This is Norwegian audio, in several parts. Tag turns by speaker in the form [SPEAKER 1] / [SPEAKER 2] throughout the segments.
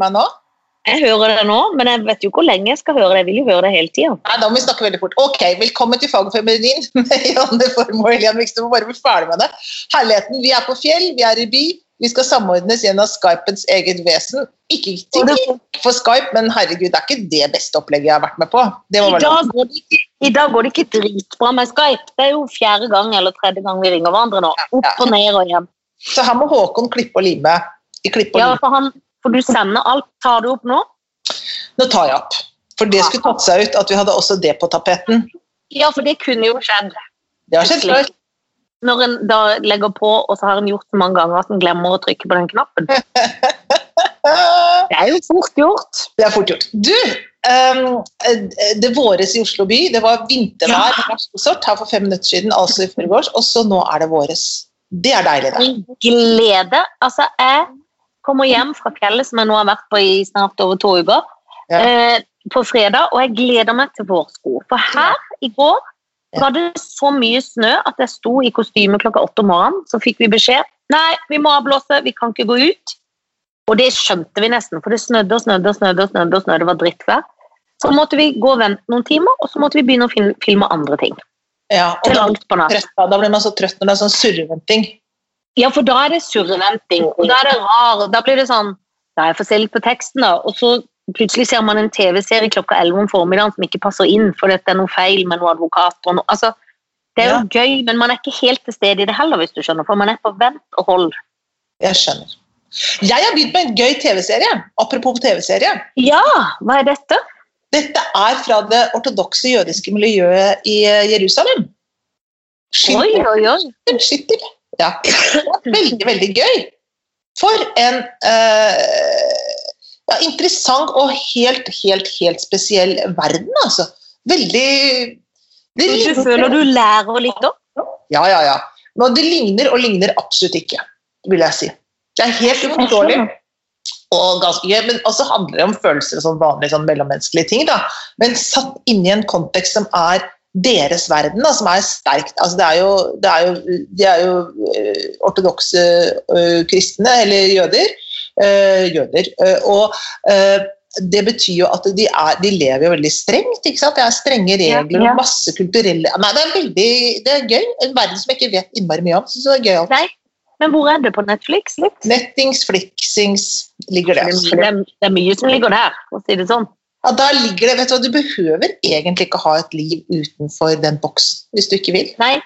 [SPEAKER 1] Meg nå?
[SPEAKER 2] Jeg hører det nå, men jeg vet jo ikke hvor lenge jeg skal høre det. Jeg vil jo høre det hele tida.
[SPEAKER 1] Nei, da må vi snakke veldig fort. Ok, Velkommen til Fag og feminin med Janne Formoe og Elian Vikstad. Vi bare bli ferdig med det. Herligheten, vi er på fjell, vi er i by. Vi skal samordnes gjennom Skypens eget vesen. Ikke til for Skype, men herregud, det er ikke det beste opplegget jeg har vært med på.
[SPEAKER 2] I dag, går det ikke, I dag går det ikke dritbra med Skype. Det er jo fjerde gang eller tredje gang vi ringer hverandre nå. Opp og ned og hjem.
[SPEAKER 1] Så her må Håkon klippe og lime. I klippe og
[SPEAKER 2] Ja,
[SPEAKER 1] lime.
[SPEAKER 2] for, han, for du sender alt. Tar du opp nå?
[SPEAKER 1] Nå tar jeg opp. For det skulle tatt seg ut at vi hadde også det på tapeten.
[SPEAKER 2] Ja, for det kunne jo skjedd.
[SPEAKER 1] Det har skjedd før.
[SPEAKER 2] Når en da legger på, og så har en gjort så mange ganger at en glemmer å trykke på den knappen. Det er jo fort gjort.
[SPEAKER 1] Det er fort gjort. Du, Um, det våres i Oslo by. Det var vintervær
[SPEAKER 2] Ja.
[SPEAKER 1] sort her for fem minutter siden, altså i forgårs, og så nå er det våres. Det er deilig, det.
[SPEAKER 2] Glede. Altså, jeg kommer hjem fra fjellet, som jeg nå har vært på i snart over to uker,
[SPEAKER 1] Ja.
[SPEAKER 2] eh, på fredag, og jeg gleder meg til vårsko. For her i går var det så mye snø at jeg sto i kostyme klokka åtte om morgenen. Så fikk vi beskjed nei, vi må avblåse, vi kan ikke gå ut. Og det skjønte vi nesten, for det snødde og snødde og snødde. og snødde og snødde, det var drittvær. Så måtte vi gå og vente noen timer, og så måtte vi begynne å filme andre ting.
[SPEAKER 1] Ja, og da, trøtt, da blir man så trøtt når det er sånn surreventing.
[SPEAKER 2] Ja, for da er det surreventing, og da er det rar. Da blir det sånn Da er jeg for se litt på teksten, da. Og så plutselig ser man en TV-serie klokka 11 om formiddagen som ikke passer inn, for det er noe feil med noen advokater noe. Altså, det er jo gøy, men man er ikke helt til stede i det heller, hvis du skjønner, for man er på vent og hold.
[SPEAKER 1] Jeg skjønner. Jeg har begynt med en gøy TV-serie. Apropos TV-serie.
[SPEAKER 2] Ja, hva er dette?
[SPEAKER 1] Dette er fra det ortodokse jødiske miljøet i Jerusalem. Jerusalem.
[SPEAKER 2] Oi, oi, oi.
[SPEAKER 1] Skytter. Ja. Veldig, veldig gøy. For en eh, ja, interessant og helt, helt, helt spesiell verden, altså. Veldig det
[SPEAKER 2] Du
[SPEAKER 1] ligner-
[SPEAKER 2] føler du lærer litt da?
[SPEAKER 1] Ja, ja, ja. Men det ligner og ligner absolutt ikke, vil jeg si. Det er helt uforståelig. Og ganske gøy, men også handler det om følelser og sånn vanlige sånn mellommenneskelige ting. da. Men satt inn i en kontekst som er deres verden, da, som er sterkt. Altså, det er jo, det er jo, de er jo øh, ortodokse øh, kristne, eller jøder. øh, jøder. og det betyr jo at de, er, de lever jo veldig strengt. ikke sant? Det er strenge regler og masse kulturelle Nei, det er veldig det er gøy. En verden som jeg ikke vet innmari mye om. så det er gøy.
[SPEAKER 2] Nei. Men hvor er det på Netflix?
[SPEAKER 1] Nettings, fliksings ligger det.
[SPEAKER 2] Det er, det er mye som ligger der, for å si det sånn.
[SPEAKER 1] Ja, da ligger det, vet Du hva, du behøver egentlig ikke ha et liv utenfor den boksen hvis du ikke vil.
[SPEAKER 2] Nei.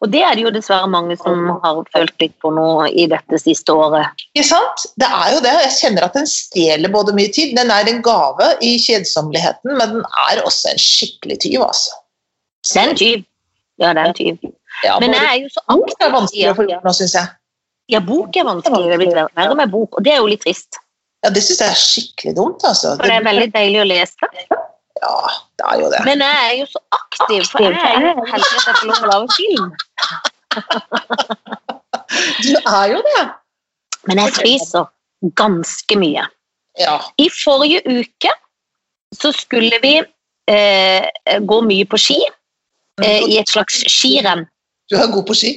[SPEAKER 2] Og det er det jo dessverre mange som har følt litt på nå i dette siste året.
[SPEAKER 1] Ikke sant? Det er jo det. Jeg kjenner at den stjeler både mye tid. Den er en gave i kjedsomligheten, men den er også en skikkelig tyv, altså.
[SPEAKER 2] Det er en tyv. Ja, det er en tyv.
[SPEAKER 1] Ja,
[SPEAKER 2] Men jeg er jo så
[SPEAKER 1] Bok er vanskelig å få gjort nå, syns jeg.
[SPEAKER 2] Ja, bok er vanskelig. Det blir verre med bok, og det er jo litt trist.
[SPEAKER 1] Ja, Det syns jeg er skikkelig dumt, altså.
[SPEAKER 2] For det er veldig deilig å lese.
[SPEAKER 1] Ja, det er jo det.
[SPEAKER 2] Men jeg er jo så aktiv, for jeg er jo heldig at jeg får lov å lage film.
[SPEAKER 1] Du er jo det.
[SPEAKER 2] Men jeg spiser ganske mye.
[SPEAKER 1] Ja.
[SPEAKER 2] I forrige uke så skulle vi eh, gå mye på ski, eh, i et slags skirenn.
[SPEAKER 1] Du er god på ski.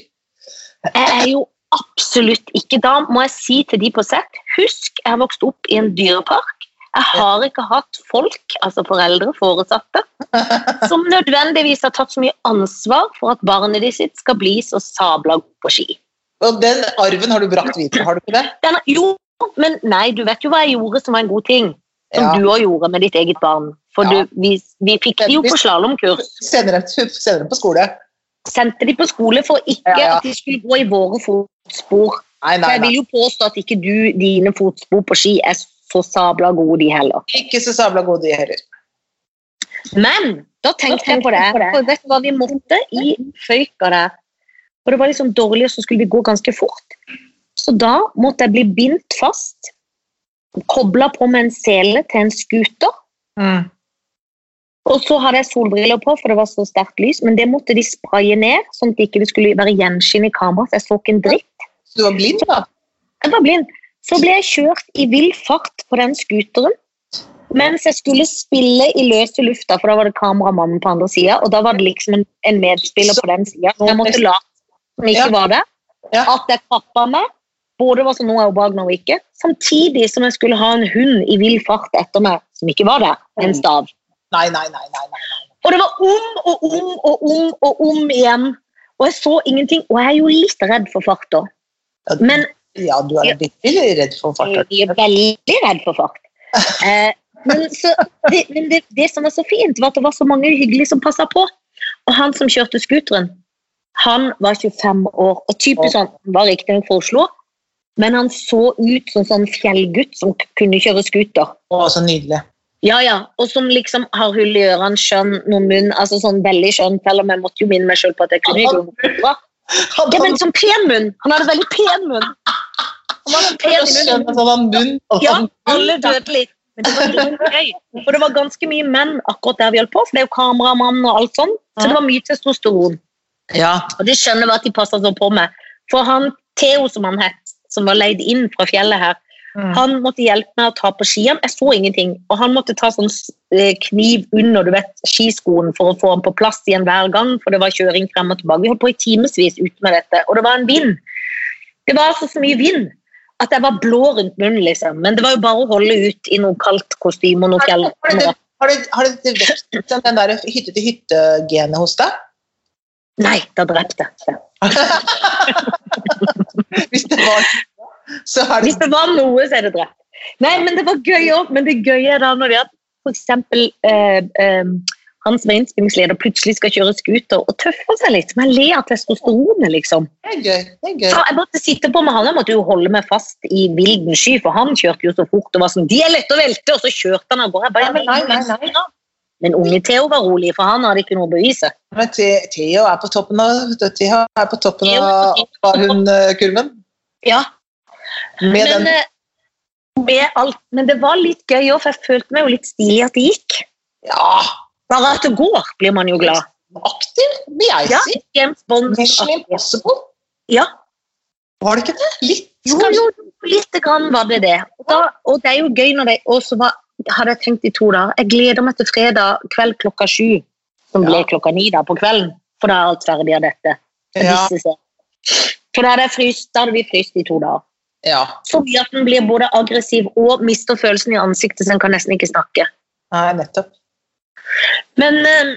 [SPEAKER 2] Jeg er jo absolutt ikke Da må jeg si til de på sett Husk, jeg har vokst opp i en dyrepark. Jeg har ikke hatt folk, altså foreldre, foresatte, som nødvendigvis har tatt så mye ansvar for at barnet ditt sitt skal bli så sabla god på ski.
[SPEAKER 1] Og den arven har du brakt videre, har du ikke det?
[SPEAKER 2] Den, jo, men nei, du vet jo hva jeg gjorde som var en god ting. Som
[SPEAKER 1] Ja.
[SPEAKER 2] du òg gjorde med ditt eget barn. For
[SPEAKER 1] Ja.
[SPEAKER 2] du, vi, vi fikk de jo på slalåmkurs.
[SPEAKER 1] Sender dem, på skole.
[SPEAKER 2] Sendte de på skole for ikke
[SPEAKER 1] Ja, ja.
[SPEAKER 2] at de skulle gå i våre fotspor.
[SPEAKER 1] Nei,
[SPEAKER 2] For
[SPEAKER 1] nei,
[SPEAKER 2] jeg vil jo påstå at ikke du, dine fotspor på ski er så sabla gode, de heller.
[SPEAKER 1] Ikke så sabla gode, de heller.
[SPEAKER 2] Men da tenkte jeg på det. For vet du hva vi måtte i føyka der? Og det var liksom dårlig, og så skulle vi gå ganske fort. Så da måtte jeg bli bindt fast, kobla på med en sele til en scooter.
[SPEAKER 1] Mm.
[SPEAKER 2] Og så hadde jeg solbriller på, for det var så sterkt lys, men det måtte de spraye ned, sånn at det ikke skulle være gjenskinn i kameraet, så jeg så ikke en dritt.
[SPEAKER 1] Du var blind, da?
[SPEAKER 2] Jeg var blind. Så ble jeg kjørt i vill fart på den scooteren, mens jeg skulle spille i løse lufta, for da var det kameramannen på andre sida, og da var det liksom en, en medspiller på den sida, jeg måtte late som ikke var det. At jeg kappa meg, både var som nå er ubehagelig og ikke. Samtidig som jeg skulle ha en hund i vill fart etter meg, som ikke var der, en stav.
[SPEAKER 1] Nei, nei, nei. nei, nei.
[SPEAKER 2] Og det var om og om og om og om igjen. Og jeg så ingenting. Og jeg er jo litt redd for fart da.
[SPEAKER 1] Ja,
[SPEAKER 2] Men
[SPEAKER 1] ja, du er veldig redd for fart.
[SPEAKER 2] jeg er veldig redd for fart. Eh, men så, det, men det, det som var så fint, var at det var så mange hyggelige som passa på. Og han som kjørte scooteren, han var 25 år. Og typisk sånn, han var riktignok fra Oslo, men han så ut som sånn fjellgutt som kunne kjøre scooter.
[SPEAKER 1] Å, så nydelig.
[SPEAKER 2] Ja, ja, og som liksom har hull i ørene, skjønn, noen munn, altså sånn veldig skjønn, selv om jeg måtte jo minne meg selv på at jeg kunne jo bra.
[SPEAKER 1] Han
[SPEAKER 2] Ja, men sånn pen munn! Han hadde veldig pen munn. Han hadde en pen munn.
[SPEAKER 1] hadde munn.
[SPEAKER 2] Ja, alle døde litt. Men det var gøy. For det var ganske mye menn akkurat der vi holdt på, for det er jo kameramann og alt sånn. Så det var mye testosteron.
[SPEAKER 1] Ja.
[SPEAKER 2] Og det skjønner vi at de passa sånn på med. For han Theo, som han het, som var leid inn fra fjellet her,
[SPEAKER 1] Mm.
[SPEAKER 2] han måtte hjelpe meg å ta på skiene. Jeg så ingenting. Og han måtte ta sånn eh, kniv under du vet, skiskoen for å få den på plass igjen hver gang, for det var kjøring frem og tilbake. Vi holdt på i timevis ute med dette, og det var en vind. Det var altså så mye vind at jeg var blå rundt munnen, liksom. Men det var jo bare å holde ut i noe kaldt kostyme og noe fjell.
[SPEAKER 1] Har det, har det, har det vekst den der hytte-til-hytte-genet hos deg?
[SPEAKER 2] Nei, da drepte jeg.
[SPEAKER 1] Hvis det var så er
[SPEAKER 2] Hvis
[SPEAKER 1] det
[SPEAKER 2] det var noe, så er det drept. Nei, men det var gøy òg. Men det gøye er da når det er at f.eks. Eh, eh, han som er innspillingsleder, plutselig skal kjøre scooter og tøffer seg litt. Men ler av testosteronet, liksom.
[SPEAKER 1] Det er gøy. Det er gøy.
[SPEAKER 2] Så jeg måtte sitte på med han, jeg måtte jo holde meg fast i vilden sky, for han kjørte jo så fort og var sånn 'De er lette å velte', og så kjørte han av gårde. Jeg bare, men,
[SPEAKER 1] Nei, nei, nei.
[SPEAKER 2] Men unge Theo var rolig, for han hadde ikke noe å bevise.
[SPEAKER 1] Men Theo er på toppen av, Theo er på toppen av
[SPEAKER 2] på toppen.
[SPEAKER 1] Barhund-kurven.
[SPEAKER 2] Ja,
[SPEAKER 1] Med
[SPEAKER 2] men, eh, med alt, men det var litt gøy òg, for jeg følte meg jo litt stilig at det gikk.
[SPEAKER 1] Ja,
[SPEAKER 2] Bare at det går, blir man jo glad.
[SPEAKER 1] aktiv, vil jeg
[SPEAKER 2] Ja,
[SPEAKER 1] si.
[SPEAKER 2] James Bond.
[SPEAKER 1] Mission Impossible.
[SPEAKER 2] Ja,
[SPEAKER 1] Var det ikke det? Litt,
[SPEAKER 2] jo, jo, lite grann var det det. Og, da, og det er jo gøy når det også var hadde jeg tenkt i to dager. Jeg gleder meg til fredag kveld klokka sju, som
[SPEAKER 1] Ja.
[SPEAKER 2] ble klokka ni da på kvelden. For da er alt ferdig av dette.
[SPEAKER 1] Ja,
[SPEAKER 2] For da hadde, fryst, da hadde vi fryst i to dager.
[SPEAKER 1] Ja.
[SPEAKER 2] Fordi at den blir både aggressiv og mister følelsen i ansiktet, så den kan nesten ikke snakke.
[SPEAKER 1] Nei, nettopp.
[SPEAKER 2] Men eh,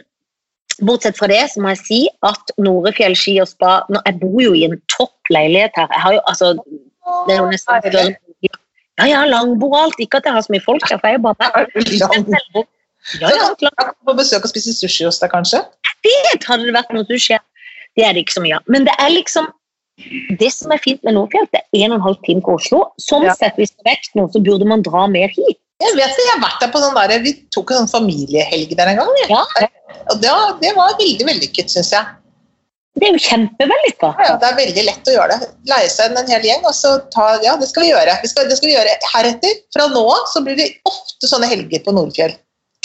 [SPEAKER 2] bortsett fra det, så må jeg si at Norefjell ski og spa nå, Jeg bor jo i en topp leilighet her. Jeg har jo, altså, det er jo nesten
[SPEAKER 1] Ja,
[SPEAKER 2] Ja, jeg har langbord og alt. Ikke at jeg har så mye folk der, for jeg er bare
[SPEAKER 1] Er?
[SPEAKER 2] Ja, ja, klart.
[SPEAKER 1] På besøk og spise sushi hos deg, kanskje?
[SPEAKER 2] Jeg vet, hadde det vært noe sushi. Det er det ikke så mye av. Men det er liksom det som er fint med Nordfjell, det er en og en halv time fra Oslo. Sånn
[SPEAKER 1] Ja.
[SPEAKER 2] sett, hvis det er vekst nå, så burde man dra mer hit.
[SPEAKER 1] Jeg vet det, jeg har vært der på sånn der, Vi tok en sånn familiehelg der en gang.
[SPEAKER 2] Ja,
[SPEAKER 1] Og det, var- det var veldig vellykket, syns jeg.
[SPEAKER 2] Det er jo kjempevellykka.
[SPEAKER 1] Ja, ja, det er veldig lett å gjøre det. Leie seg en hel gjeng, og så ta Ja, det skal vi gjøre. Vi skal, det skal vi gjøre heretter. Fra nå av så blir det ofte sånne helger på Nordfjell.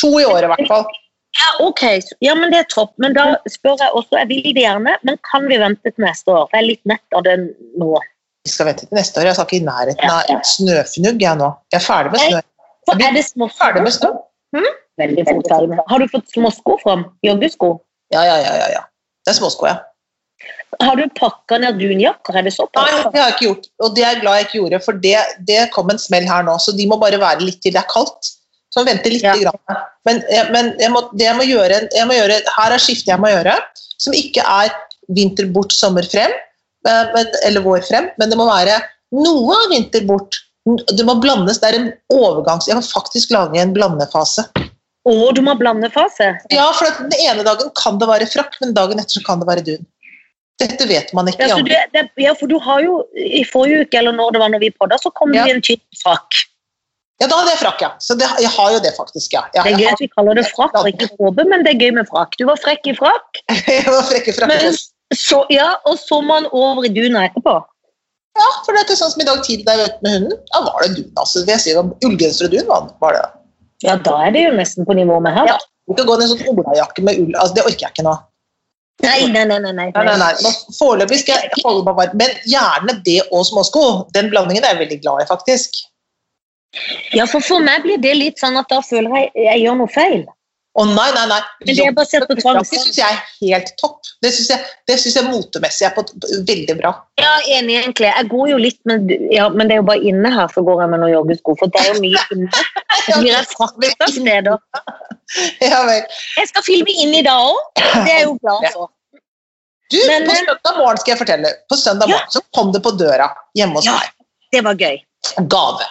[SPEAKER 1] To i året, i hvert fall.
[SPEAKER 2] Ja, ok. Ja, men det er topp. Men da spør jeg også, jeg vil det gjerne, men kan vi vente til neste år? For jeg er litt nett av det nå.
[SPEAKER 1] Vi skal vente til neste år. Jeg skal ikke i nærheten
[SPEAKER 2] Ja, ja.
[SPEAKER 1] av snøfnugg, jeg nå. Jeg er ferdig med snø.
[SPEAKER 2] For er det småsko?
[SPEAKER 1] Ferdig med snø?
[SPEAKER 2] Veldig fort ferdig med. Har du fått småsko fram? Joggesko?
[SPEAKER 1] Ja, ja, ja. ja, ja. Det er småsko, ja.
[SPEAKER 2] Har du pakka ned dunjakker? Er det såpass?
[SPEAKER 1] Nei, det har jeg ikke gjort, og det er jeg glad jeg ikke gjorde, for det, det kom en smell her nå, så de må bare være litt til det er kaldt. Så venter litt.
[SPEAKER 2] Ja.
[SPEAKER 1] Grann. Men, men jeg må, det jeg må gjøre, jeg må gjøre, her er skiftet jeg må gjøre, som ikke er vinter bort, sommer frem, eh, eller vår frem, men det må være noe av vinter bort. Det må blandes, det er en overgangs... Jeg må faktisk lage en blandefase.
[SPEAKER 2] Og du må blande fase.
[SPEAKER 1] Ja, for den ene dagen kan det være frakk, men dagen etter så kan det være dun. Dette vet man ikke.
[SPEAKER 2] Ja, det, det, ja, for du har jo i forrige uke, eller når det var når vi podda, så kom
[SPEAKER 1] Ja.
[SPEAKER 2] det en tynn frakk.
[SPEAKER 1] Ja, da hadde jeg frakk, ja. Så det, jeg har jo det faktisk, ja. Jeg,
[SPEAKER 2] Det er gøy at vi kaller det frakk og ikke håpe, men det er gøy med frakk. Du var frekk i frakk,
[SPEAKER 1] jeg var frekk i frakk.
[SPEAKER 2] men så, ja, og så må man over i duna etterpå.
[SPEAKER 1] Ja, for det er sånn som i dag tidlig da jeg var ute med hunden. Da var det dun, altså. Vil jeg si, Ullgenser og dun var, var det.
[SPEAKER 2] Ja, da er det jo nesten på nivå med her.
[SPEAKER 1] Ja. Du kan gå ned i en sånn olajakke med ull. Altså, det orker jeg ikke nå.
[SPEAKER 2] Nei, nei. nei, nei. Nei,
[SPEAKER 1] nei, nei. Foreløpig skal jeg holde meg varm. Men gjerne det og småsko. Den blandingen er jeg veldig glad i, faktisk.
[SPEAKER 2] Ja, for for meg blir det litt sånn at da føler jeg jeg gjør noe feil.
[SPEAKER 1] Å nei, nei, nei.
[SPEAKER 2] Men det er basert på
[SPEAKER 1] Det syns jeg er helt topp. Det syns jeg, det synes jeg motemessig er på, veldig bra.
[SPEAKER 2] Ja, enig egentlig. Jeg går jo litt men, ja, Men det er jo bare inne her så går jeg med noen joggesko, for det er jo mye inne. Så blir jeg frakta steder.
[SPEAKER 1] Ja vel.
[SPEAKER 2] Jeg skal filme inn i dag òg. Det er jeg jo glad for.
[SPEAKER 1] Du,
[SPEAKER 2] Men,
[SPEAKER 1] på
[SPEAKER 2] eh,
[SPEAKER 1] søndag morgen skal jeg fortelle. På søndag
[SPEAKER 2] Ja.
[SPEAKER 1] så kom det på døra hjemme hos
[SPEAKER 2] Ja.
[SPEAKER 1] meg.
[SPEAKER 2] Det var gøy.
[SPEAKER 1] Gave.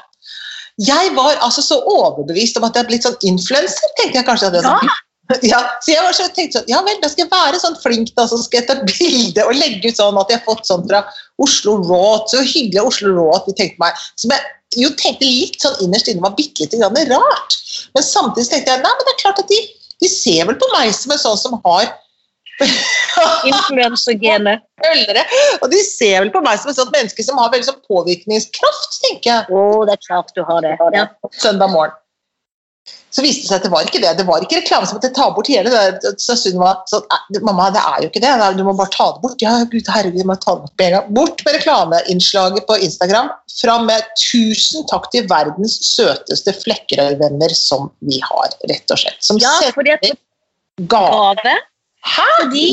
[SPEAKER 1] Jeg var altså så overbevist om at jeg hadde blitt sånn influenser. tenkte jeg kanskje. At jeg ja, så jeg var så, tenkte sånn, ja vel, da skal jeg være sånn flink da, så skal jeg ta bilde og legge ut sånn at jeg har fått sånn fra Oslo Råd. så hyggelig Oslo Råd de tenkte meg, som jeg jo tenkte litt sånn innerst inne var bitte litt grann rart. Men samtidig tenkte jeg, nei, men det er klart at de, de ser vel på meg som en sånn som har
[SPEAKER 2] Influensergenet.
[SPEAKER 1] og de ser vel på meg som et sånt menneske som har veldig sånn påvirkningskraft, tenker jeg.
[SPEAKER 2] Oh, det er klart du har det. Ja.
[SPEAKER 1] søndag morgen. Så viste det seg at det var ikke det. Det var ikke reklame som måtte ta bort hele det. Så Sunniva sa "Nei, mamma, det er jo ikke det. Du må bare ta det bort. Ja, Gud, herregud, jeg må ta det bort med en gang. Bort med reklameinnslaget på Instagram. Fram med tusen takk til verdens søteste Flekkerøy-venner som vi har, rett og slett. Som
[SPEAKER 2] ja, at
[SPEAKER 1] sender gave. Hæ?
[SPEAKER 2] Fordi,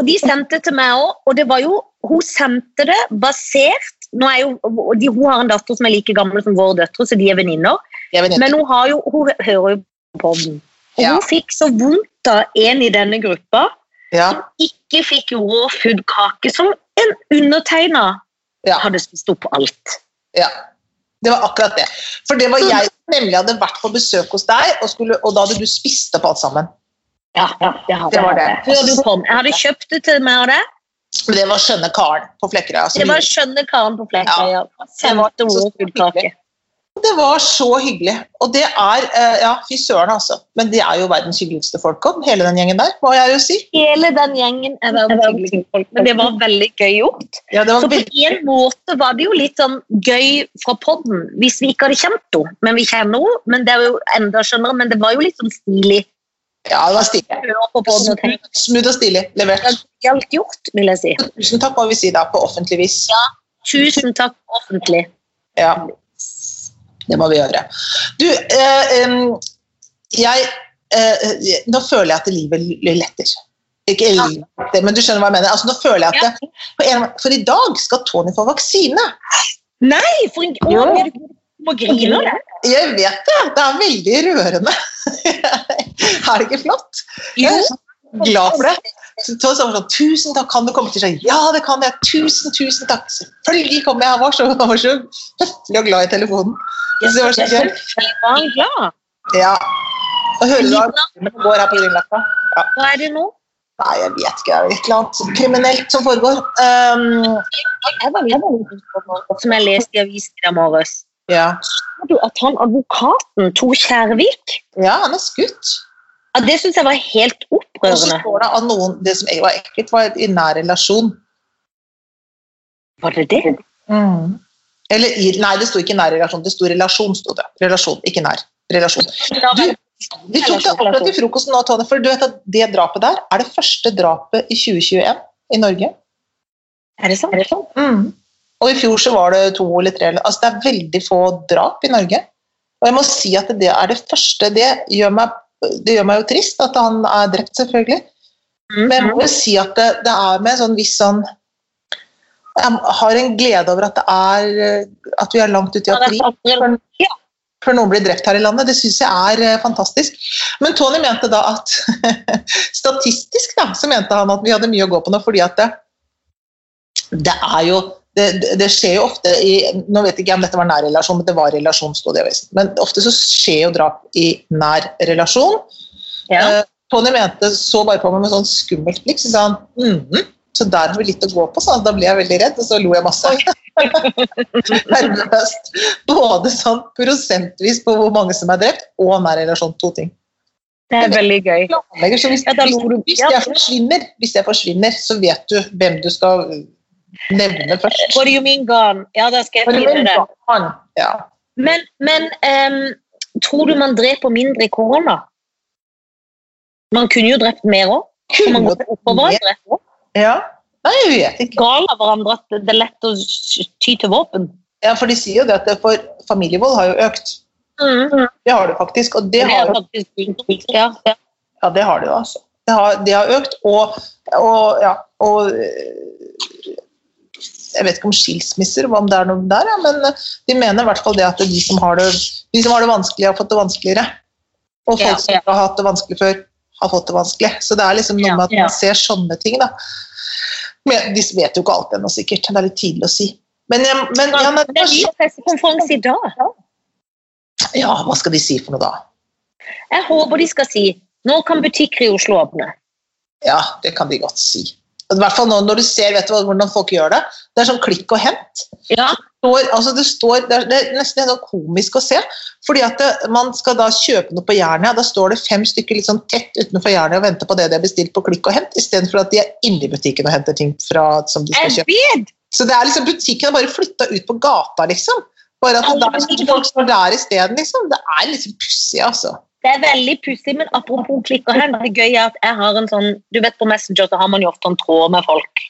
[SPEAKER 2] og de sendte til meg òg, og det var jo Hun sendte det basert nå er jo, de, Hun har en datter som er like gammel som våre døtre, så de er venninner. Men hun, har jo, hun hører jo på den. Og
[SPEAKER 1] Ja.
[SPEAKER 2] hun fikk så vondt av en i denne gruppa
[SPEAKER 1] Ja,
[SPEAKER 2] som ikke fikk raw food-kake, som en undertegna
[SPEAKER 1] ja,
[SPEAKER 2] hadde spist opp alt.
[SPEAKER 1] ja. Det var akkurat det. For det var jeg som nemlig hadde vært på besøk hos deg, og, skulle, og da hadde du spist opp alt sammen.
[SPEAKER 2] Ja, ja, det,
[SPEAKER 1] Det var det.
[SPEAKER 2] Før du kom. Jeg hadde kjøpt det til meg og det.
[SPEAKER 1] Men det var skjønne karen på Flekkerøy. altså.
[SPEAKER 2] Det var skjønne karen på Flekkerøya.
[SPEAKER 1] Var
[SPEAKER 2] Sendte
[SPEAKER 1] så
[SPEAKER 2] raw.
[SPEAKER 1] Det var så hyggelig. Og det er eh, Ja, fy søren, altså. Men de er jo verdens hyggeligste folk òg, hele den gjengen der, må jeg jo si.
[SPEAKER 2] Hele den gjengen er verdens hyggeligste folk, men det var veldig gøy gjort.
[SPEAKER 1] Ja,
[SPEAKER 2] Så på en måte var det jo litt sånn gøy fra podden, hvis vi ikke hadde kjent henne. Men vi kjenner henne, men det er jo enda skjønnere, men det var jo litt sånn stilig.
[SPEAKER 1] Ja, det var stilig. Smooth og stilig levert.
[SPEAKER 2] Alt gjort, vil jeg si.
[SPEAKER 1] Tusen takk, må vi si da, på offentlig vis.
[SPEAKER 2] Tusen takk offentlig.
[SPEAKER 1] Ja, det må vi gjøre. Du, eh, jeg eh, Nå føler jeg at livet letter. Ikke letter, men du skjønner hva jeg mener. Altså, nå føler jeg at det, på en, For i dag skal Tony få vaksine.
[SPEAKER 2] Nei, for en. Å, du griner du? det.
[SPEAKER 1] Jeg vet det. Det er veldig rørende. er det ikke flott? Jeg er så glad for det. Så sånn, Tusen takk, kan du komme til seg? Ja, det kan jeg. Tusen, tusen takk. Selvfølgelig kommer jeg. Han var så, han var så høflig og glad i telefonen. Så det var så gøy. Ja. Og hører du at går her på Grünerløkka? Ja.
[SPEAKER 2] Hva er det nå?
[SPEAKER 1] Nei, jeg vet ikke. Det er et eller annet kriminelt som foregår. Um,
[SPEAKER 2] Jeg var litt som jeg leste i avisen i morges.
[SPEAKER 1] Ja.
[SPEAKER 2] Så du at han advokaten Tor Kjærvik
[SPEAKER 1] ja, han er skutt.
[SPEAKER 2] ja, Det syns jeg var helt
[SPEAKER 1] Og så
[SPEAKER 2] opprørende.
[SPEAKER 1] står det at noen Det som var ekkelt, var i nær relasjon.
[SPEAKER 2] Var det det?
[SPEAKER 1] Eller i, nei, det sto ikke nær relasjon, det sto relasjon. Sto det. Relasjon, ikke nær. Relasjon. Du, vi tok det akkurat til frokosten nå, Tone, for du vet at det drapet der er det første drapet i 2021 i Norge.
[SPEAKER 2] Er det sant?
[SPEAKER 1] Og i fjor så var det to eller tre. Altså det er veldig få drap i Norge. Og jeg må si at det er det første. Det gjør meg, det gjør meg jo trist at han er drept, selvfølgelig. Men jeg må jo si at det, det er med en sånn viss sånn Jeg har en glede over at det er at vi er langt ute i
[SPEAKER 2] Ja,
[SPEAKER 1] april før, før noen blir drept her i landet. Det syns jeg er eh, fantastisk. Men Tony mente da at Statistisk da, så mente han at vi hadde mye å gå på nå, fordi at det, det er jo det, det- skjer jo ofte i Nå vet ikke jeg om dette var nær relasjon, men det var relasjon, sto det i avisen. Men ofte så skjer jo drap i nær relasjon.
[SPEAKER 2] Ja.
[SPEAKER 1] Eh, Tony mente så bare på meg med sånn skummelt blikk, så sa han mhm, så der har vi litt å gå på, så da ble jeg veldig redd, og så lo jeg masse. Nervøst. Både sånn prosentvis på hvor mange som er drept, og nær relasjon. To ting.
[SPEAKER 2] Det er veldig gøy.
[SPEAKER 1] Så hvis, hvis, hvis, jeg forsvinner, hvis jeg forsvinner, så vet du hvem du skal nevne først.
[SPEAKER 2] What do you mean gone? Ja, da skal jeg finne det.
[SPEAKER 1] Ja.
[SPEAKER 2] Men, men um, tror du man dreper mindre i korona? Man kunne jo drept mer òg. Man går på hverandre.
[SPEAKER 1] ja. Nei, jeg vet ikke.
[SPEAKER 2] Gal av hverandre at det er lett å ty til våpen.
[SPEAKER 1] Ja, for de sier jo det at det for familievold har jo økt.
[SPEAKER 2] Mm.
[SPEAKER 1] Det har det faktisk. Og det
[SPEAKER 2] Det
[SPEAKER 1] har jo
[SPEAKER 2] ja. ja.
[SPEAKER 1] Det har det jo, altså. Det har, det har økt, og, og ja, og jeg vet ikke om skilsmisser, om det er noe der, ja, men øh, de mener i hvert fall det at de som har det, de som har det vanskelig, har fått det vanskeligere. Og folk
[SPEAKER 2] Ja,
[SPEAKER 1] som ikke har hatt det vanskelig før, har fått det vanskelig. Så det er liksom noe med at man ser sånne ting, da. Men de vet jo ikke alt ennå, sikkert. Det er litt tidlig å si. Men, jeg, men ja, nei,
[SPEAKER 2] Det er ny pressekonferanse i dag.
[SPEAKER 1] ja, hva skal de si for noe da?
[SPEAKER 2] Jeg håper de skal si nå kan butikker i Oslo åpne.
[SPEAKER 1] Ja, det kan de godt si. I hvert fall nå når du ser vet du hvordan folk gjør det. Det er sånn klikk og hent.
[SPEAKER 2] Ja,
[SPEAKER 1] står, altså det, står, det, er, det er nesten helt sånn komisk å se. fordi at det, Man skal da kjøpe noe på Jernia. Da står det fem stykker litt sånn tett utenfor Jernia og venter på det de har bestilt på klikk og hent, istedenfor at de er inne i butikken og henter ting fra, som de skal kjøpe. Så det er liksom butikken er bare flytta ut på gata, liksom. Bare at
[SPEAKER 2] det
[SPEAKER 1] der,
[SPEAKER 2] butikker-
[SPEAKER 1] folk står der isteden, liksom. Det er liksom pussig, altså.
[SPEAKER 2] Det er veldig pussig, men apropos klikk og hent, det gøye er at jeg har en sånn Du vet på Messenger så har man jo ofte en tråd med folk.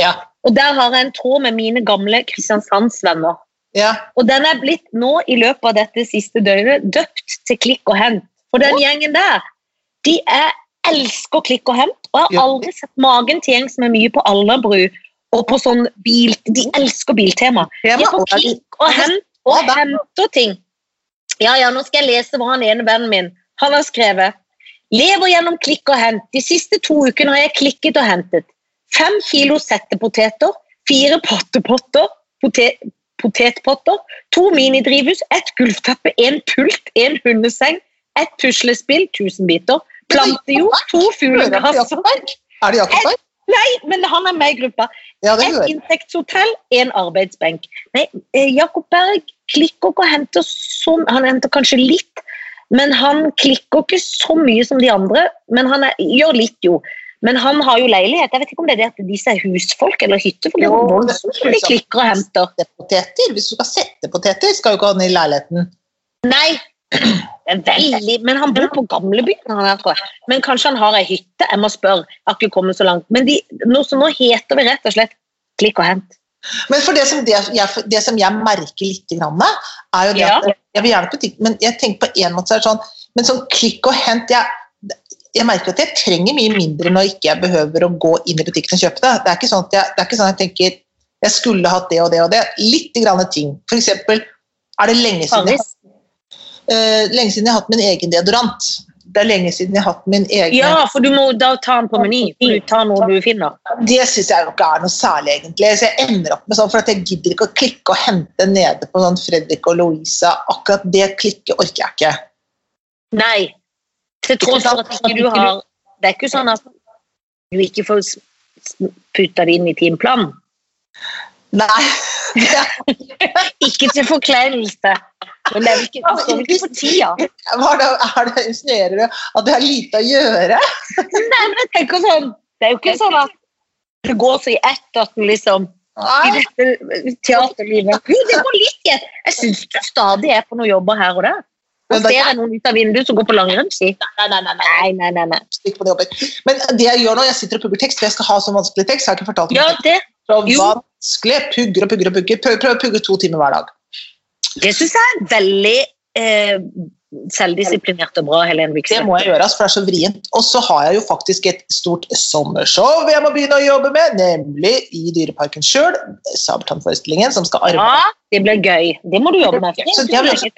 [SPEAKER 1] Ja.
[SPEAKER 2] Og der har jeg en tråd med mine gamle Kristiansandsvenner.
[SPEAKER 1] ja.
[SPEAKER 2] Og den er blitt nå i løpet av dette siste døgnet døpt til Klikk og hent. For den gjengen der, de er, elsker Klikk og hent. Og jeg har aldri sett magen til gjeng som er mye på Alnabru og på sånn bil De elsker biltema. De er på Klikk og hent og henter ting. Ja, ja, nå skal jeg lese hva han ene vennen min Han har skrevet Lever gjennom klikk og hent. De siste to ukene har jeg klikket og hentet. Fem kilo settepoteter, fire pottepotter, potet, potetpotter, to minidrivhus, ett gulvteppe, en pult, en hundeseng, ett puslespill, 1000 biter, plantejord, to fuglekasser
[SPEAKER 1] Er det Jakob
[SPEAKER 2] Nei, men han er med i gruppa.
[SPEAKER 1] Ja,
[SPEAKER 2] Et insektshotell, en arbeidsbenk. Nei, eh, Jakob Berg klikker ikke og henter så Han henter kanskje litt, men han klikker ikke så mye som de andre. Men han er, gjør litt, jo. Men han har jo leilighet. Jeg vet ikke om det er det at disse er husfolk eller hyttefolk. Det er
[SPEAKER 1] Jo, det er
[SPEAKER 2] de klikker og henter.
[SPEAKER 1] Poteter. Hvis du skal sette poteter, skal jo ikke ha den i leiligheten.
[SPEAKER 2] Nei, det er veldig Men han bor på gamlebyen, han her, tror jeg. Men kanskje han har ei hytte. Jeg må spørre. Jeg har ikke kommet så langt. Men de, nå, så nå heter vi rett og slett Klikk og hent.
[SPEAKER 1] Men for det som, det, jeg, det som jeg merker litt, er jo det
[SPEAKER 2] Ja.
[SPEAKER 1] at jeg vil gjerne på TikTok, men jeg tenker på en måte så er det sånn Men sånn klikk og hent jeg, jeg merker at jeg trenger mye mindre når ikke jeg behøver å gå inn i butikken og kjøpe det. Det er ikke sånn at jeg, det er ikke sånn at jeg tenker jeg skulle hatt det og det og det. Litt grann ting. For eksempel er det lenge siden, jeg, eh, lenge siden jeg har hatt min egen deodorant. Det er lenge siden jeg har hatt min egen
[SPEAKER 2] Ja, for du må da ta den på meny. For du tar noe du finner.
[SPEAKER 1] Det syns jeg ikke er noe særlig, egentlig. Så jeg ender opp med sånn, for at jeg gidder ikke å klikke og hente nede på sånn Fredrik og Louisa. Akkurat det klikket orker jeg ikke.
[SPEAKER 2] Nei. Til tross for at ikke du har Det er ikke sånn at du ikke får putta det inn i timeplanen.
[SPEAKER 1] Nei.
[SPEAKER 2] Ikke til forkleinelse. Men det er jo ikke, det står vel ikke på tida.
[SPEAKER 1] Hva er det, er det insinuerer du at det har lite å gjøre?
[SPEAKER 2] Nei, men tenk sånn Det er jo ikke sånn at det går så i ett at den liksom I dette teaterlivet Jo, det går litt i ett. Jeg syns du stadig er på noen jobber her og der.
[SPEAKER 1] Og
[SPEAKER 2] ser jeg noen ut av vinduet som går på langrennsski.
[SPEAKER 1] Nei, nei, nei, nei.
[SPEAKER 2] Nei, nei, nei.
[SPEAKER 1] Men det jeg gjør nå, jeg sitter og pugger tekst, for jeg skal ha så vanskelig tekst. har jeg ikke fortalt
[SPEAKER 2] Ja, det,
[SPEAKER 1] Så vanskelig. Pugger og pugger og pugger. Prøv, prøv å pugge to timer hver dag.
[SPEAKER 2] det syns jeg er veldig eh, selvdisiplinert og bra, Helene
[SPEAKER 1] Det må jeg gjøre, for det er så vrient. Og så har jeg jo faktisk et stort sommershow jeg må begynne å jobbe med, nemlig i Dyreparken sjøl. Sabeltannforestillingen som skal arve.
[SPEAKER 2] Ja, det blir gøy. Det må du jobbe med.
[SPEAKER 1] Så det har vi også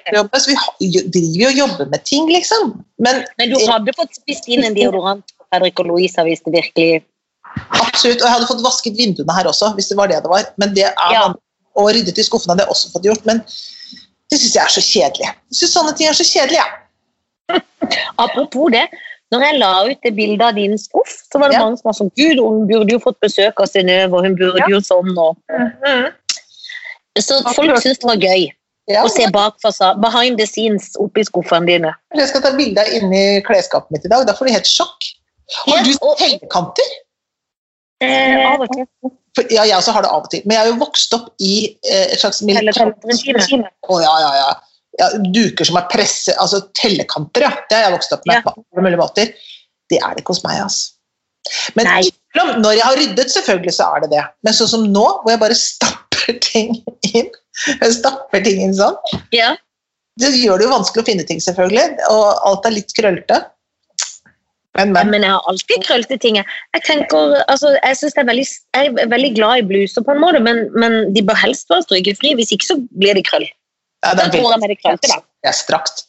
[SPEAKER 1] så vi driver jo og jobber med ting, liksom. Men
[SPEAKER 2] Men du hadde fått spist inn en deodorant Fredrik og Louise hvis det virkelig
[SPEAKER 1] absolutt, Og jeg hadde fått vasket vinduene her også, hvis det var det det var. Men det er
[SPEAKER 2] Ja.
[SPEAKER 1] Og ryddet i skuffene hadde jeg også fått gjort. Men det syns jeg er så kjedelig. Jeg syns sånne ting er så kjedelig, jeg.
[SPEAKER 2] Apropos det, når jeg la ut det bildet av din skuff, så var det
[SPEAKER 1] Ja.
[SPEAKER 2] mange som var sånn Gud, hun burde jo fått besøk av Synnøve, hun burde
[SPEAKER 1] Ja.
[SPEAKER 2] jo sånn og Så folk syns det var gøy
[SPEAKER 1] Ja,
[SPEAKER 2] å se bak fasaden, behind the scenes oppi skuffene dine.
[SPEAKER 1] jeg skal ta bilde av inni klesskapet mitt i dag. Da får du helt sjokk. Har
[SPEAKER 2] Ja,
[SPEAKER 1] du
[SPEAKER 2] og-? Eh, av og til.
[SPEAKER 1] For, ja, jeg også har det av og til. Men jeg har jo vokst opp i eh, et slags
[SPEAKER 2] Tellekanter-regime.
[SPEAKER 1] Ja, ja, ja. ja. Duker som er presse... Altså tellekanter, ja. Det har jeg vokst opp med
[SPEAKER 2] Ja.
[SPEAKER 1] på alle mulige måter. Det er det ikke hos meg, altså. Men
[SPEAKER 2] Nei.
[SPEAKER 1] når jeg har ryddet, selvfølgelig så er det det. Men sånn som nå, hvor jeg bare stapper ting inn, jeg stapper ting inn sånn,
[SPEAKER 2] Ja.
[SPEAKER 1] det gjør det jo vanskelig å finne ting, selvfølgelig. Og alt er litt krøllete. Men, men.
[SPEAKER 2] men jeg har alltid krøllete ting. Jeg tenker, altså, jeg, synes det er veldig, jeg er veldig glad i bluser, på en måte, men, men de bør helst være strykefri. Hvis ikke så blir de krøll.
[SPEAKER 1] Ja,
[SPEAKER 2] Da tror jeg med de krøllete, da.
[SPEAKER 1] Er strakt.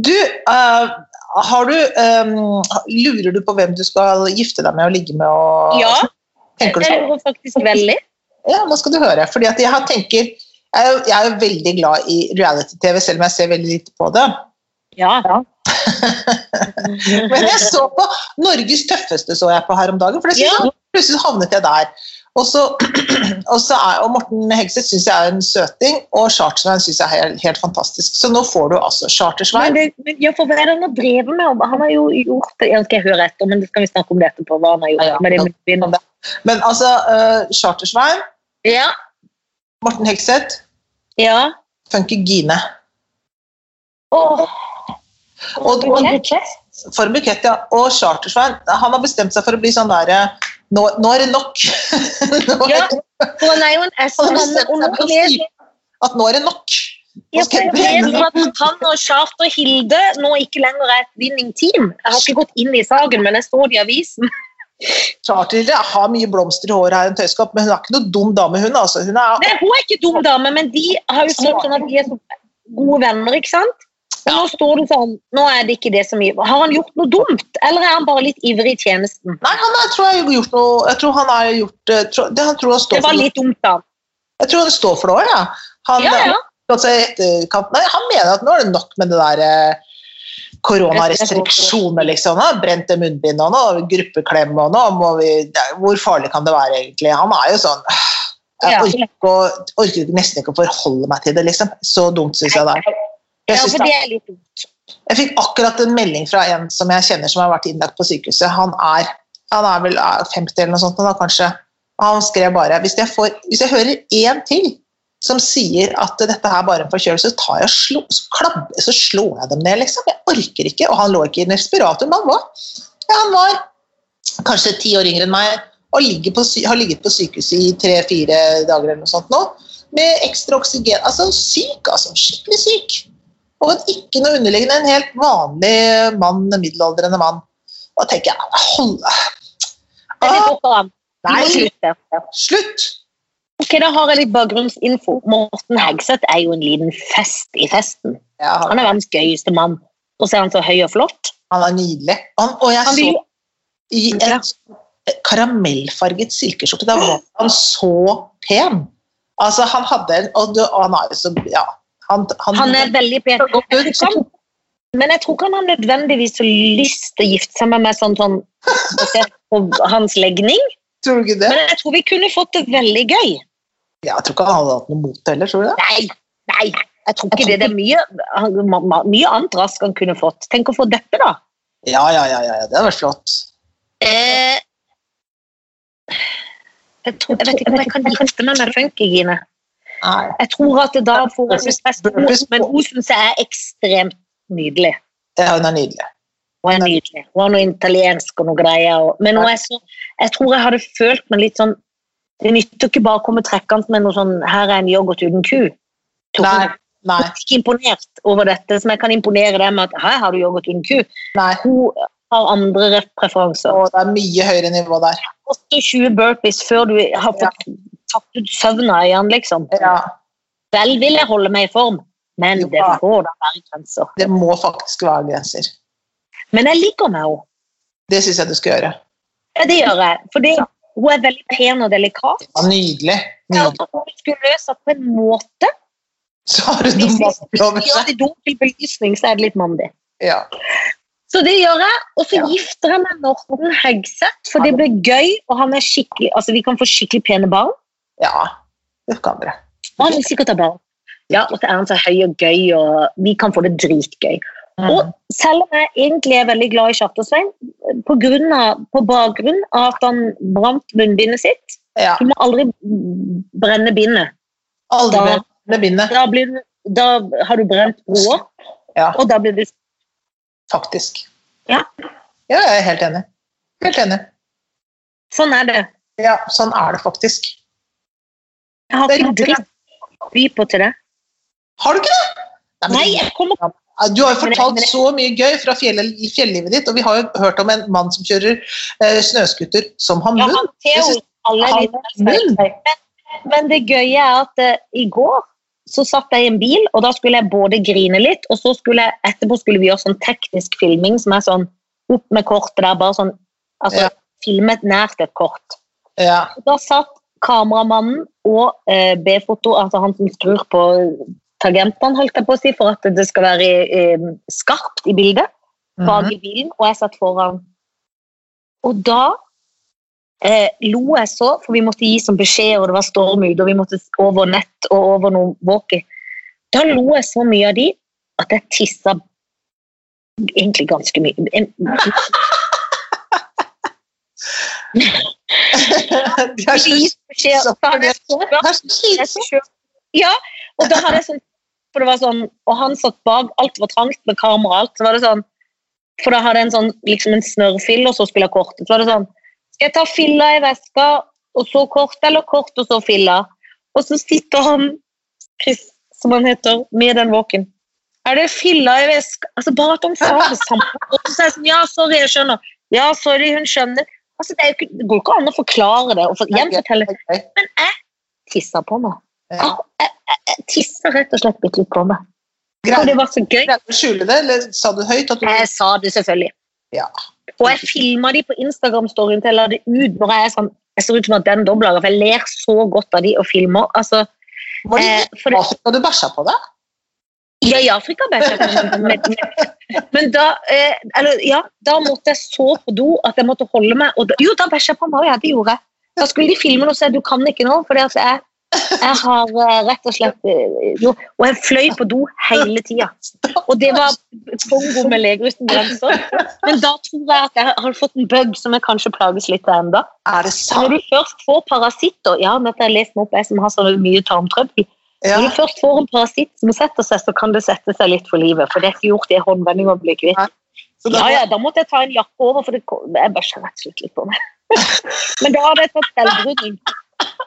[SPEAKER 1] Du, uh, har du um, Lurer du på hvem du skal gifte deg med og ligge med? Og,
[SPEAKER 2] Ja,
[SPEAKER 1] tenker du
[SPEAKER 2] jeg
[SPEAKER 1] sånn?
[SPEAKER 2] lurer faktisk veldig.
[SPEAKER 1] Ja, nå skal du høre. Fordi at jeg har tenker jeg er, jo, jeg er jo veldig glad i reality-TV, selv om jeg ser veldig lite på det.
[SPEAKER 2] Ja, Ja.
[SPEAKER 1] Men jeg så på Norges tøffeste så jeg på her om dagen, for det
[SPEAKER 2] Ja.
[SPEAKER 1] plutselig havnet jeg der. Og, så, og, så er, og Morten Hegseth syns jeg er en søting, og Chartersveien syns jeg er helt, helt fantastisk. Så nå får du altså
[SPEAKER 2] Men
[SPEAKER 1] Chartersveien.
[SPEAKER 2] det, men, ja, for hva er det han har drevet med? Han har jo gjort jeg skal høre etter, men det skal vi snakke om det etterpå. hva han har gjort
[SPEAKER 1] Ja,
[SPEAKER 2] med det munnbindet.
[SPEAKER 1] Men altså, uh, Chartersveien,
[SPEAKER 2] Ja,
[SPEAKER 1] Morten Hegseth,
[SPEAKER 2] ja.
[SPEAKER 1] Funky Gine.
[SPEAKER 2] Åh,
[SPEAKER 1] Og, for bukett, ja. Og Chartersveien, han har bestemt seg for å bli sånn derre nå, nå er det nok. nå
[SPEAKER 2] Ja,
[SPEAKER 1] det,
[SPEAKER 2] for han er jo en S-mann,
[SPEAKER 1] at nå er det nok.
[SPEAKER 2] Ja, for jeg vet at han og Charter Hilde nå ikke lenger er et winning team. Jeg har ikke gått inn i saken, men jeg så det i avisen.
[SPEAKER 1] Charter har mye blomster i håret her, en tøyskopp, men hun er ikke noe dum dame, hun. altså. Hun er
[SPEAKER 2] Nei, hun er ikke dum dame, men de har jo slått sånn at de er så gode venner, ikke sant? Og nå står det sånn, nå er det ikke det som Har han gjort noe dumt, eller er han bare litt ivrig i tjenesten?
[SPEAKER 1] Nei, han er, tror jeg har gjort noe Jeg tror han har gjort eh, tro, det, Han tror han står
[SPEAKER 2] Det var
[SPEAKER 1] for
[SPEAKER 2] litt dumt, da.
[SPEAKER 1] Jeg tror han står for òg, ja. Han,
[SPEAKER 2] Ja, ja.
[SPEAKER 1] Altså, nei, han mener at nå er det nok med det der eh, koronarestriksjoner, liksom. Han har brent det munnbindet og nå, gruppeklem og nå vi Hvor farlig kan det være, egentlig? Han er jo sånn Jeg orker, orker nesten ikke å forholde meg til det, liksom. Så dumt syns jeg det er. Jeg, ja,
[SPEAKER 2] for
[SPEAKER 1] det,
[SPEAKER 2] er litt dumt.
[SPEAKER 1] jeg fikk akkurat en melding fra en som jeg kjenner som har vært innlagt på sykehuset. Han er, han er vel er 50 eller noe sånt, da, kanskje. Han skrev bare hvis jeg, får, hvis jeg hører én til som sier at dette her bare er en forkjølelse, så, tar jeg slå, så, klabber, så slår jeg dem ned, liksom. Jeg orker ikke. Og han lå ikke i en respirator, men han var, ja, han var kanskje ti år yngre enn meg og på, har ligget på sykehuset i tre-fire dager eller noe sånt nå, med ekstra oksygen. Altså syk, altså. Skikkelig syk. Og en ikke noe underliggende, en helt vanlig mann, en middelaldrende mann. Da tenker jeg hold ah,
[SPEAKER 2] ikke an.
[SPEAKER 1] Nei,
[SPEAKER 2] slutt.
[SPEAKER 1] slutt!
[SPEAKER 2] Ok, Da har jeg litt bakgrunnsinfo. Morten Hegseth er jo en liten fest i festen.
[SPEAKER 1] Ja,
[SPEAKER 2] Han
[SPEAKER 1] han,
[SPEAKER 2] er verdens gøyeste mann. Og så er han så høy og flott.
[SPEAKER 1] han er nydelig. Han, og jeg
[SPEAKER 2] Han
[SPEAKER 1] så i en karamellfarget silkeskjorte. Da var han så pen. Altså, han hadde en Og og han er jo så Ja. Han, han,
[SPEAKER 2] han er veldig Jeg tror ikke han- Men jeg tror ikke han har nødvendigvis lyst til å gifte seg med meg sånn, sånn basert på hans legning.
[SPEAKER 1] Tror du ikke det?
[SPEAKER 2] Men jeg tror vi kunne fått det veldig gøy.
[SPEAKER 1] Ja, jeg tror ikke han hadde hatt noe mot det heller, tror du det?
[SPEAKER 2] Nei, nei, jeg tror ikke det. Det er mye, mye annet rask han kunne fått. Tenk å få Deppe, da.
[SPEAKER 1] Ja, ja, ja, ja, det hadde vært flott.
[SPEAKER 2] Eh, jeg, tror, jeg vet ikke om jeg kan gifte meg med Funky, Gine.
[SPEAKER 1] Nei.
[SPEAKER 2] Jeg tror at det da får jeg synes best Men hun syns jeg er ekstremt nydelig.
[SPEAKER 1] Ja, hun er nydelig.
[SPEAKER 2] Hun er nydelig. Hun har noe italiensk og noe greier. Men hun er så, jeg tror jeg hadde følt meg litt sånn Det nytter ikke bare å komme trekkende med noe sånn 'her er en yoghurt uten ku'. Tror
[SPEAKER 1] Nei,
[SPEAKER 2] hun er ikke imponert over dette, som jeg kan imponere deg med at 'her har du yoghurt uten ku'.
[SPEAKER 1] nei.
[SPEAKER 2] Hun har andre preferanser.
[SPEAKER 1] Og det er mye høyere nivå der.
[SPEAKER 2] 28 burpees før du har fått tatt ut søvna igjen, liksom.
[SPEAKER 1] Ja,
[SPEAKER 2] Vel vil jeg holde meg i form, men
[SPEAKER 1] Jo
[SPEAKER 2] det får da være grenser.
[SPEAKER 1] det må faktisk være grenser.
[SPEAKER 2] Men jeg liker meg henne.
[SPEAKER 1] Det syns jeg du skal gjøre.
[SPEAKER 2] Ja, det gjør jeg. Fordi hun er veldig pen og delikat.
[SPEAKER 1] Ja, nydelig. Nydelig.
[SPEAKER 2] hun skulle løse det på en måte.
[SPEAKER 1] Så har du
[SPEAKER 2] Hvis
[SPEAKER 1] noe masse over
[SPEAKER 2] gjør
[SPEAKER 1] seg.
[SPEAKER 2] det dunkel belysning, så er det litt mandig.
[SPEAKER 1] Ja.
[SPEAKER 2] Så det gjør jeg. Og så
[SPEAKER 1] Ja.
[SPEAKER 2] gifter jeg meg med Morten Hegseth, for det blir gøy, og han er skikkelig Altså, vi kan få skikkelig pene barn.
[SPEAKER 1] Ja, det kan dere.
[SPEAKER 2] Han vil sikkert ha barn. Ja, og så er han så høy og gøy, og vi kan få det dritgøy.
[SPEAKER 1] Mm.
[SPEAKER 2] Og selv om jeg egentlig er veldig glad i Charter-Svein, på, av, på bakgrunn av at han brant munnbindet sitt
[SPEAKER 1] Ja.
[SPEAKER 2] Du må aldri brenne bindet.
[SPEAKER 1] Aldri
[SPEAKER 2] Da-
[SPEAKER 1] mer bindet.
[SPEAKER 2] Da, blir da har du brent broa,
[SPEAKER 1] Ja,
[SPEAKER 2] og da blir du
[SPEAKER 1] faktisk.
[SPEAKER 2] Ja.
[SPEAKER 1] Ja, jeg er helt enig. Helt enig.
[SPEAKER 2] Sånn er det.
[SPEAKER 1] Ja, sånn er det faktisk.
[SPEAKER 2] Jeg har ikke dritt by på til det.
[SPEAKER 1] Har du ikke det? Nei,
[SPEAKER 2] Nei, jeg kommer
[SPEAKER 1] Du har jo fortalt så mye gøy fra fjell, fjellivet ditt, og vi har jo hørt om en mann som kjører eh, snøskuter som har
[SPEAKER 2] Ja,
[SPEAKER 1] munn.
[SPEAKER 2] han
[SPEAKER 1] teo
[SPEAKER 2] alle
[SPEAKER 1] han munn.
[SPEAKER 2] men, men det gøye er at uh, i går så satt jeg i en bil, og da skulle jeg både grine litt, og så skulle jeg, etterpå skulle vi gjøre sånn teknisk filming som er sånn opp med kortet der, bare sånn altså
[SPEAKER 1] Ja.
[SPEAKER 2] filmet nært et kort.
[SPEAKER 1] Ja.
[SPEAKER 2] Da satt kameramannen og eh, B-foto, altså han som skrur på tangentene, holdt jeg på å si, for at det skal være eh, skarpt i bildet, bak
[SPEAKER 1] Mhm.
[SPEAKER 2] i bilen, og jeg satt foran. Og da eh, lo jeg så, for vi måtte gi som beskjed, og det var storm ute, og vi måtte over nett og over noen walkie. Da lo jeg så mye av de at jeg tissa egentlig ganske mye.
[SPEAKER 1] De så
[SPEAKER 2] beskjed. Ja, og da hadde jeg sånn For det var sånn, og han satt bak, alt var trangt med kamera og alt. Så var det sånn For da hadde jeg en sånn liksom en snørrfille, og så skulle jeg kortet. Så var det sånn Skal jeg ta filla i veska, og så kort, eller kort, og så filla? Og så sitter han, Chris, som han heter, med den våken. Er det filla i veska? Altså Bare at han sa det samme. Og så sier jeg sånn Ja, sorry, jeg skjønner. Ja, sorry, hun skjønner. Altså, det, ikke, det går ikke an å forklare det og for, gjenfortelle. Men jeg tisser på meg.
[SPEAKER 1] Ja.
[SPEAKER 2] Jeg, jeg, jeg tisser rett og slett bitte litt på meg. Og det var så gøy.
[SPEAKER 1] greide å skjule det, eller sa du høyt du
[SPEAKER 2] Jeg sa det selvfølgelig.
[SPEAKER 1] Ja.
[SPEAKER 2] Og jeg filma de på Instagram-storyen til jeg la det ut. når Jeg er sånn, jeg ser ut som at den dobler, for jeg ler så godt av de og filmer. Altså,
[SPEAKER 1] Var det
[SPEAKER 2] eh, det,
[SPEAKER 1] du bæsja på deg?
[SPEAKER 2] Ja, i Afrika bæsja jeg, men, men, da, eh, eller, ja, da måtte jeg så på do at jeg måtte holde meg. Da, jo, da bæsja jeg på meg òg, ja, det gjorde jeg. Da skulle de filme noe og si du kan ikke nå, for jeg, jeg har eh, rett og slett eh, jo, Og jeg fløy på do hele tida. Og det var Kongo med Leger uten grenser. Men da tror jeg at jeg har fått en bug som jeg kanskje plages litt av Så Når du først får parasitter Ja, dette har jeg lest meg opp, jeg som har så mye tarmtrøbbel.
[SPEAKER 1] Ja.
[SPEAKER 2] Når du først får en parasitt som setter seg, så kan det sette seg litt for livet. For det er ikke gjort i en håndvending å bli kvitt.
[SPEAKER 1] Så
[SPEAKER 2] Ja, ja, da måtte jeg ta en jakke over, for det, jeg bæsja rett og slett litt på meg. Men da hadde jeg tatt selvbruning.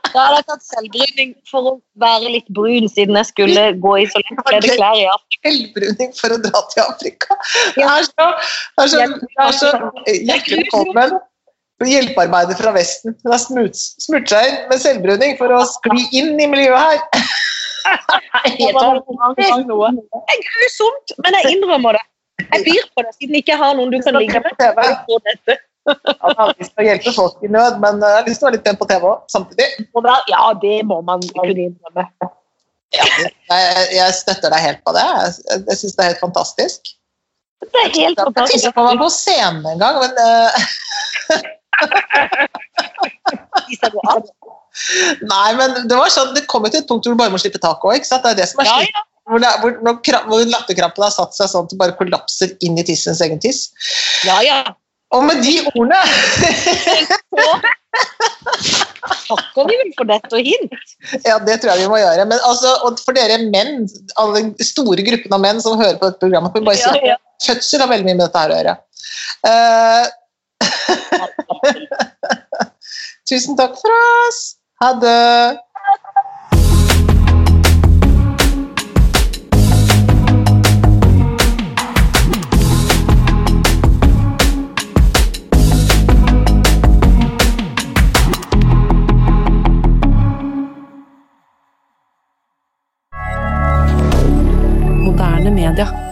[SPEAKER 2] Da hadde jeg tatt selvbruning for å være litt brun, siden jeg skulle gå i så lettkledde klær i Afrika.
[SPEAKER 1] Selvbruning for å dra til Afrika. Det er så, det er så, det er så hjertelig velkommen. Hjelpearbeider fra Vesten. Hun har smurt, smurt seg inn med selvbruning for å skli inn i miljøet her.
[SPEAKER 2] Det er grusomt, men jeg innrømmer det. Jeg byr på det, siden jeg ikke har noen du kan ligge med. Jeg.
[SPEAKER 1] Han har lyst til å hjelpe folk i nød, men jeg har lyst til å være litt pen på TV òg, samtidig.
[SPEAKER 2] Ja, det må man kunne innrømme.
[SPEAKER 1] Jeg, jeg støtter deg helt på det. Jeg, jeg syns det er helt fantastisk.
[SPEAKER 2] Det er helt fantastisk.
[SPEAKER 1] Jeg tenkte på å være på scenen en gang, men eh? Nei, men det var sånn, det kom jo til et punkt hvor du bare må slippe taket òg. Det er det som er
[SPEAKER 2] Ja,
[SPEAKER 1] slik. Hvor, det, hvor, hvor latterkrampen har satt seg sånn at det bare kollapser inn i tissens egen tiss.
[SPEAKER 2] ja. ja.
[SPEAKER 1] Og med de ordene
[SPEAKER 2] Takker vi vel for dette og hint?
[SPEAKER 1] Ja, det tror jeg vi må gjøre. Men altså, for dere menn, alle den store gruppen av menn som hører på dette programmet, kan vi bare si
[SPEAKER 2] Ja, ja.
[SPEAKER 1] fødsel har veldig mye med dette her å gjøre. Eh, Tusen takk for oss. Ha det. D'accord.